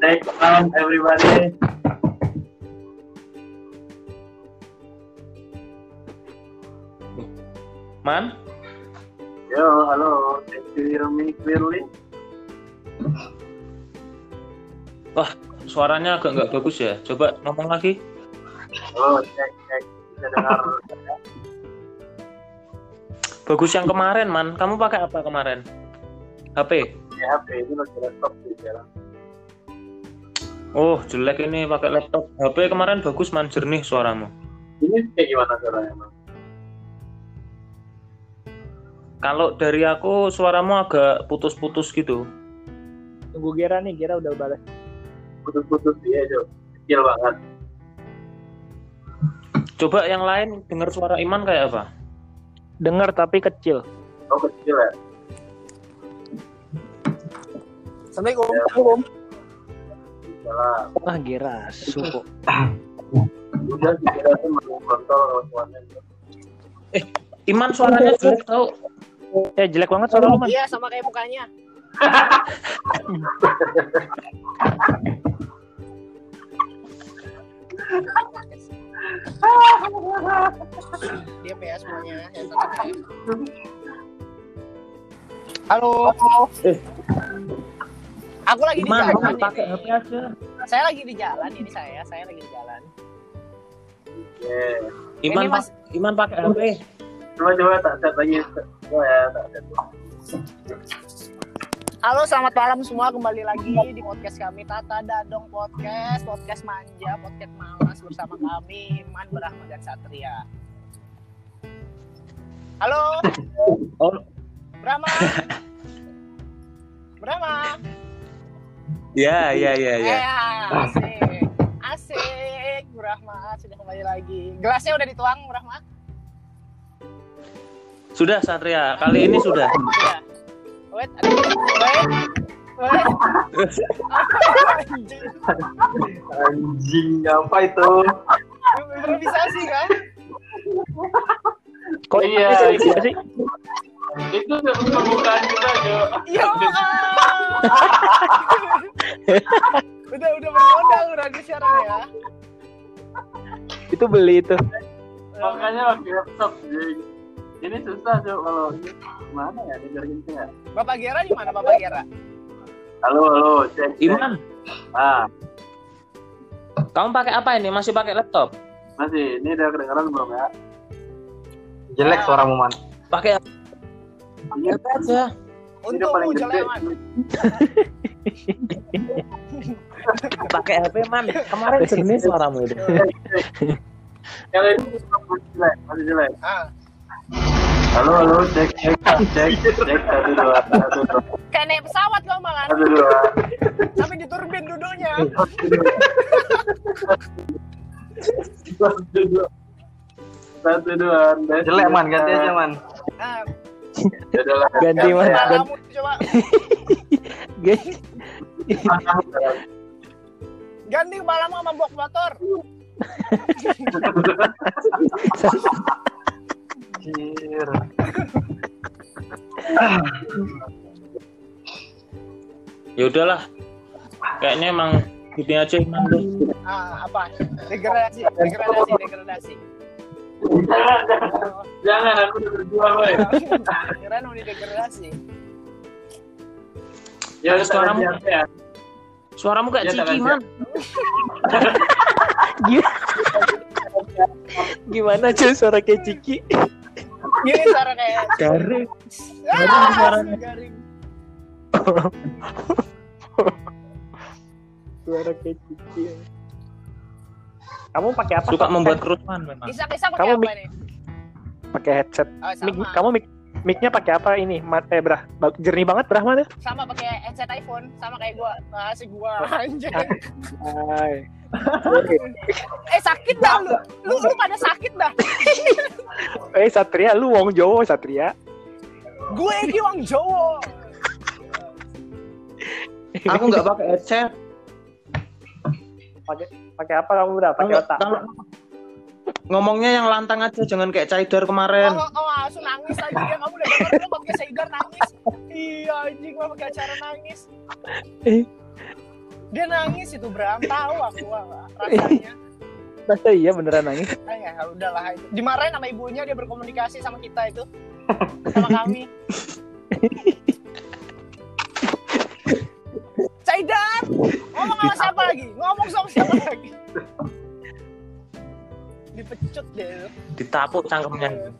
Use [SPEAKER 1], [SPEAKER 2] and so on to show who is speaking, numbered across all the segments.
[SPEAKER 1] Take sound everybody.
[SPEAKER 2] Man,
[SPEAKER 1] Yo, halo. Can you hear me clearly?
[SPEAKER 2] suaranya agak nggak bagus ya. Coba ngomong lagi.
[SPEAKER 1] Halo, cek cek. Bisa dengar?
[SPEAKER 2] Bagus yang kemarin, Man. Kamu pakai apa kemarin? HP.
[SPEAKER 1] Ya, HP ini lagi laptop sih sekarang.
[SPEAKER 2] Oh, jelek ini pakai laptop. HP kemarin bagus, Man. Jernih suaramu.
[SPEAKER 1] Ini kayak gimana suaranya, Bang?
[SPEAKER 2] Kalau dari aku suaramu agak putus-putus gitu.
[SPEAKER 3] Tunggu Gera nih, Gera udah balas.
[SPEAKER 1] Putus-putus dia, Jo. Kecil banget.
[SPEAKER 2] Coba yang lain dengar suara Iman kayak apa?
[SPEAKER 3] Dengar tapi kecil.
[SPEAKER 1] Oh, kecil ya?
[SPEAKER 3] Assalamualaikum.
[SPEAKER 1] Salah.
[SPEAKER 3] Wah, Gera, suku.
[SPEAKER 1] Udah, kira tuh mau kontrol suaranya.
[SPEAKER 2] Iman suaranya jelek tau.
[SPEAKER 3] Eh, jelek banget suara lu, Man.
[SPEAKER 4] Iya, sama kayak mukanya. Diam ya semuanya. Ya. Halo.
[SPEAKER 2] Eh.
[SPEAKER 4] Aku lagi di jalan. ini.
[SPEAKER 2] pakai HP aja.
[SPEAKER 4] Saya lagi di jalan ini saya. Saya lagi di jalan.
[SPEAKER 1] Yeah.
[SPEAKER 2] Iman,
[SPEAKER 4] Ini Mas-
[SPEAKER 2] Iman pakai HP.
[SPEAKER 1] Coba coba tak set lagi. Oh ya, tak.
[SPEAKER 4] Halo, selamat malam semua. Kembali lagi di podcast kami Tata Dadong Podcast, podcast manja, podcast malas bersama kami Iman, Brahma dan Satria. Halo,
[SPEAKER 2] Oh,
[SPEAKER 4] Brahma. Brahma.
[SPEAKER 2] Ya, ya, ya, ya.
[SPEAKER 4] Eh, asik. Asik, Brahma sudah kembali lagi. Gelasnya udah dituang, Brahma?
[SPEAKER 2] Sudah Satria, kali ini sudah.
[SPEAKER 4] Sudah. Wait, ada wait. Wait. Anjing.
[SPEAKER 1] Anjing, apa itu?
[SPEAKER 4] Improvisasi kan?
[SPEAKER 3] Kok
[SPEAKER 1] Iya,
[SPEAKER 3] bisa
[SPEAKER 1] iya.
[SPEAKER 3] bisa sih?
[SPEAKER 1] Itu pembukaan kita, Jo.
[SPEAKER 4] Yo. udah udah bermodal berarti sekarang ya.
[SPEAKER 3] Itu beli itu.
[SPEAKER 1] Makanya lagi laptop. Ini susah, Jo, kalau ini gimana ya, dengar gitu ya?
[SPEAKER 4] Bapak Gera di mana Bapak Gera?
[SPEAKER 1] Halo, halo, cek, cek.
[SPEAKER 2] Iman,
[SPEAKER 1] Ah,
[SPEAKER 2] kamu pakai apa ini? Masih pakai laptop?
[SPEAKER 1] masih, ini udah kedengeran belum ya?
[SPEAKER 4] Jelek
[SPEAKER 1] suaramu, Man.
[SPEAKER 2] Pakai pakai apa aja?
[SPEAKER 1] Ini udah
[SPEAKER 4] Untung
[SPEAKER 1] paling
[SPEAKER 4] lu
[SPEAKER 1] gede.
[SPEAKER 4] jelek.
[SPEAKER 2] Pakai HP man. Kemarin jernih suaramu itu.
[SPEAKER 1] Yang ini masih jelek, masih jelek.
[SPEAKER 4] Ah,
[SPEAKER 1] Halo, halo, cek, cek, cek, cek, satu, dua, satu, dua,
[SPEAKER 4] kayak naik pesawat kau malah
[SPEAKER 1] satu, dua.
[SPEAKER 4] sampai di turbin duduknya.
[SPEAKER 1] Satu, dua. Satu, dua.
[SPEAKER 5] Jelek man, ganti aja man.
[SPEAKER 4] Ah,
[SPEAKER 1] Lah,
[SPEAKER 3] Ganti,
[SPEAKER 1] ya.
[SPEAKER 4] kepalamu coba ganti kepalamu sama box motor.
[SPEAKER 2] Ya udahlah. Kayaknya emang gini aja Iman tuh.
[SPEAKER 4] Ah, apa? Degradasi, degradasi, degradasi.
[SPEAKER 1] Jangan, jangan. Jangan, aku udah berjuang, woy.
[SPEAKER 4] Kirain udah degradasi.
[SPEAKER 1] Ya, udah,
[SPEAKER 2] Suaramu.
[SPEAKER 1] ya.
[SPEAKER 2] Suaramu kayak
[SPEAKER 1] Ya,
[SPEAKER 2] Ciki man.
[SPEAKER 3] Gimana cuy suara kayak Ciki?
[SPEAKER 4] Gini suara kayak
[SPEAKER 2] Garing.
[SPEAKER 4] ah,
[SPEAKER 2] suaranya.
[SPEAKER 4] garing.
[SPEAKER 3] Suara kayak Ciki. Kamu pakai apa?
[SPEAKER 2] Suka membuat kerusuhan memang.
[SPEAKER 4] Isa-isa pakai
[SPEAKER 3] Kamu
[SPEAKER 4] apa
[SPEAKER 3] mik-
[SPEAKER 4] nih?
[SPEAKER 3] pakai headset.
[SPEAKER 4] Oh,
[SPEAKER 3] Mic, kamu mic mic-nya pakai apa ini? Mat eh brah. Jernih banget brah mana?
[SPEAKER 4] sama pakai headset iPhone sama kayak gua masih gua anjir
[SPEAKER 3] Hai.
[SPEAKER 4] eh sakit dah lu lu lu pada sakit dah
[SPEAKER 3] Eh Satria lu wong Jowo Satria.
[SPEAKER 4] gue iki wong Jawa
[SPEAKER 2] Aku nggak pakai headset.
[SPEAKER 3] Pakai apa kamu udah? Pakai otak.
[SPEAKER 2] kalau- Ngomongnya yang lantang aja, jangan kayak Caidar
[SPEAKER 4] oh,
[SPEAKER 2] kemarin.
[SPEAKER 4] oh, oh langsung nangis lagi dia kamu udah denger belum podcast Saidar nangis iya anjing gua pakai acara nangis Dia nangis itu Bram, tahu aku ah, rasanya.
[SPEAKER 3] Masa iya beneran nangis?
[SPEAKER 4] Ah, ya udahlah itu. Dimarahin sama ibunya dia berkomunikasi sama kita itu. Sama kami. Caidan, lagi? Dipecut deh.
[SPEAKER 2] Ditapuk cangkemnya.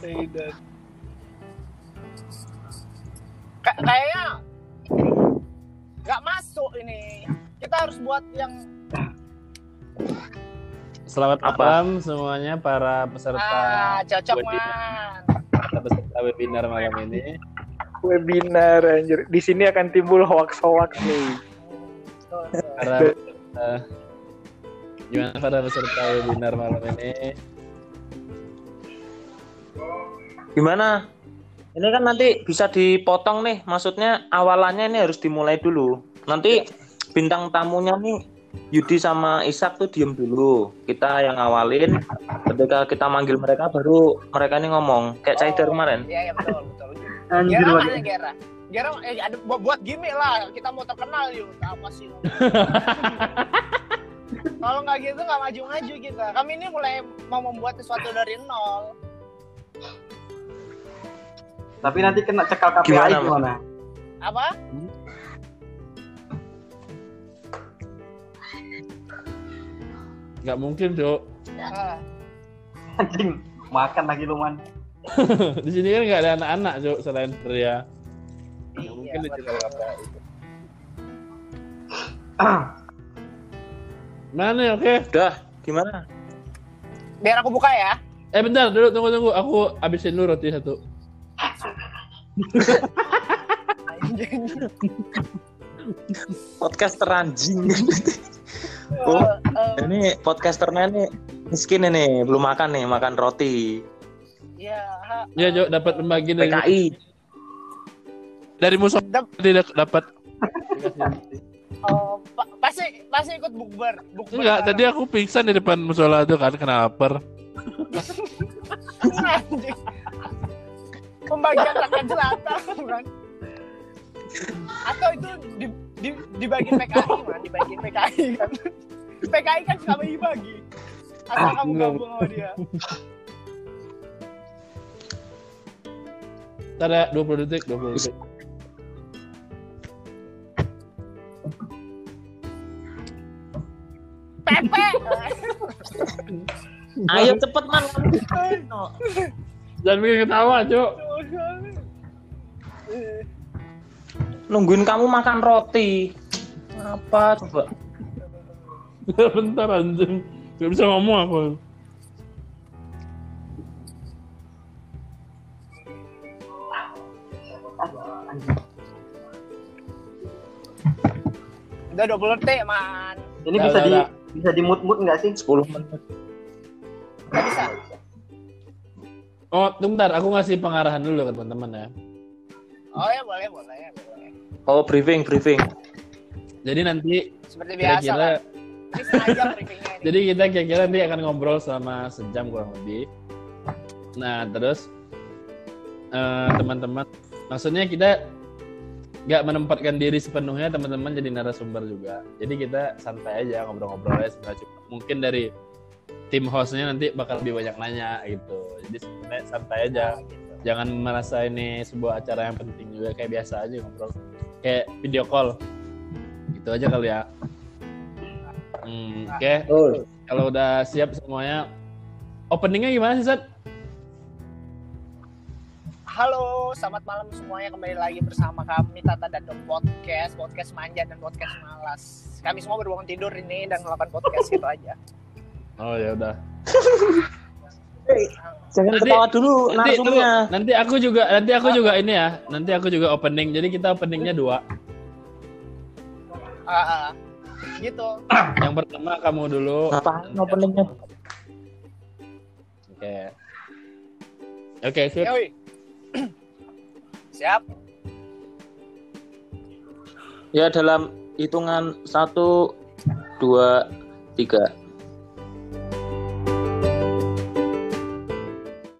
[SPEAKER 3] Tidak.
[SPEAKER 4] Ka- kayaknya nggak masuk ini. Kita harus buat yang
[SPEAKER 3] Selamat
[SPEAKER 2] Apa?
[SPEAKER 3] malam semuanya para peserta
[SPEAKER 4] ah cocok
[SPEAKER 3] webinar.
[SPEAKER 4] man.
[SPEAKER 3] para peserta webinar malam ini.
[SPEAKER 6] Webinar anjir. Di sini akan timbul hoax-hoax nih.
[SPEAKER 3] Para peserta, gimana para peserta webinar malam ini?
[SPEAKER 2] Gimana? Ini kan nanti bisa dipotong nih. Maksudnya awalannya ini harus dimulai dulu. Nanti bintang tamunya nih Yudi sama Ishak tuh diem dulu. Kita yang awalin. Ketika kita manggil mereka baru mereka ini ngomong. Kayak Caider kemarin.
[SPEAKER 4] Iya, iya betul, betul.
[SPEAKER 5] Anjir
[SPEAKER 4] Gera mana Gera? Gera eh, ada buat, buat gimmick lah. Kita mau terkenal yuk. Apa sih? Kalau nggak gitu nggak maju-maju kita. Kami ini mulai mau membuat sesuatu dari nol.
[SPEAKER 5] Tapi nanti kena cekal KPI
[SPEAKER 2] Gimana,
[SPEAKER 5] gimana?
[SPEAKER 4] Apa?
[SPEAKER 3] Nggak mungkin, Cok.
[SPEAKER 4] Ah,
[SPEAKER 5] Anjing, makan lagi lu man.
[SPEAKER 3] Di sini kan nggak ada anak-anak, Cok, selain Ria. Nggak
[SPEAKER 4] iya,
[SPEAKER 3] mungkin
[SPEAKER 4] betul.
[SPEAKER 3] dicekel KPI. Mana nih, oke?
[SPEAKER 2] Udah, gimana?
[SPEAKER 4] Biar aku buka ya.
[SPEAKER 3] Eh bentar, dulu tunggu tunggu. Aku habisin dulu roti satu.
[SPEAKER 4] Anjing.
[SPEAKER 2] Podcaster anjing. Oh,
[SPEAKER 4] eh,
[SPEAKER 2] ini podcasternya nih miskin ini, belum makan nih, makan roti.
[SPEAKER 4] Iya.
[SPEAKER 3] Ya,
[SPEAKER 4] eh,
[SPEAKER 3] Cok, dapat pembagi dari
[SPEAKER 2] PKI.
[SPEAKER 3] dari musuh tidak dapat.
[SPEAKER 4] Oh, pa- pasti pasti ikut bukber. Bukber
[SPEAKER 3] Enggak, tadi aku pingsan di depan musola itu kan kenapa?
[SPEAKER 4] Anjing. Pembagian rakyat jelata kan. Atau itu di, di, dibagi PKI man, dibagi PKI kan. PKI kan suka bagi-bagi. Asal kamu
[SPEAKER 3] Enggak.
[SPEAKER 4] gabung sama dia.
[SPEAKER 3] Ntar ya, 20 detik, 20 detik.
[SPEAKER 4] Pepe.
[SPEAKER 2] Ayo cepet man.
[SPEAKER 3] Jangan bikin ketawa, Cok.
[SPEAKER 2] Nungguin kamu makan roti. Apa coba?
[SPEAKER 3] Bentar anjing. Gak bisa ngomong aku.
[SPEAKER 4] Udah 20 detik, man.
[SPEAKER 5] Ini bisa di bisa di mood nggak sih?
[SPEAKER 2] 10 menit.
[SPEAKER 4] Nggak bisa.
[SPEAKER 3] Oh, tunggu bentar. Aku ngasih pengarahan dulu ke teman-teman ya.
[SPEAKER 4] Oh ya boleh, boleh, boleh.
[SPEAKER 2] Oh, briefing, briefing.
[SPEAKER 3] Jadi nanti
[SPEAKER 4] Seperti biasa setengah jam briefingnya ini.
[SPEAKER 3] Jadi kita kira-kira nanti akan ngobrol selama sejam kurang lebih. Nah terus eh, teman-teman, maksudnya kita nggak menempatkan diri sepenuhnya teman-teman jadi narasumber juga. Jadi kita santai aja ngobrol-ngobrol aja sebenarnya. Cuma Mungkin dari tim hostnya nanti bakal lebih banyak nanya gitu. Jadi sebenarnya santai aja. Jangan merasa ini sebuah acara yang penting juga kayak biasa aja ngobrol. Kayak video call. Gitu aja kali ya. Hmm, Oke,
[SPEAKER 2] Oh,
[SPEAKER 3] kalau udah siap semuanya, openingnya gimana sih, Sat?
[SPEAKER 4] Halo, selamat malam semuanya kembali lagi bersama kami Tata dan Dom Podcast, podcast manja dan podcast malas. Kami semua berbangun tidur ini dan melakukan podcast gitu aja.
[SPEAKER 3] Oh ya udah.
[SPEAKER 2] jangan
[SPEAKER 3] Nanti-
[SPEAKER 2] ketawa dulu
[SPEAKER 3] Nanti tunggu,
[SPEAKER 2] narasumnya.
[SPEAKER 3] nanti aku juga nanti aku juga ini ya. Nanti aku juga opening. Jadi kita openingnya dua.
[SPEAKER 4] Ah, ah. gitu.
[SPEAKER 3] Yang pertama kamu dulu.
[SPEAKER 2] Ngapain openingnya?
[SPEAKER 3] Oke. Oke, sip.
[SPEAKER 4] Siap.
[SPEAKER 2] Ya dalam hitungan satu, dua, tiga.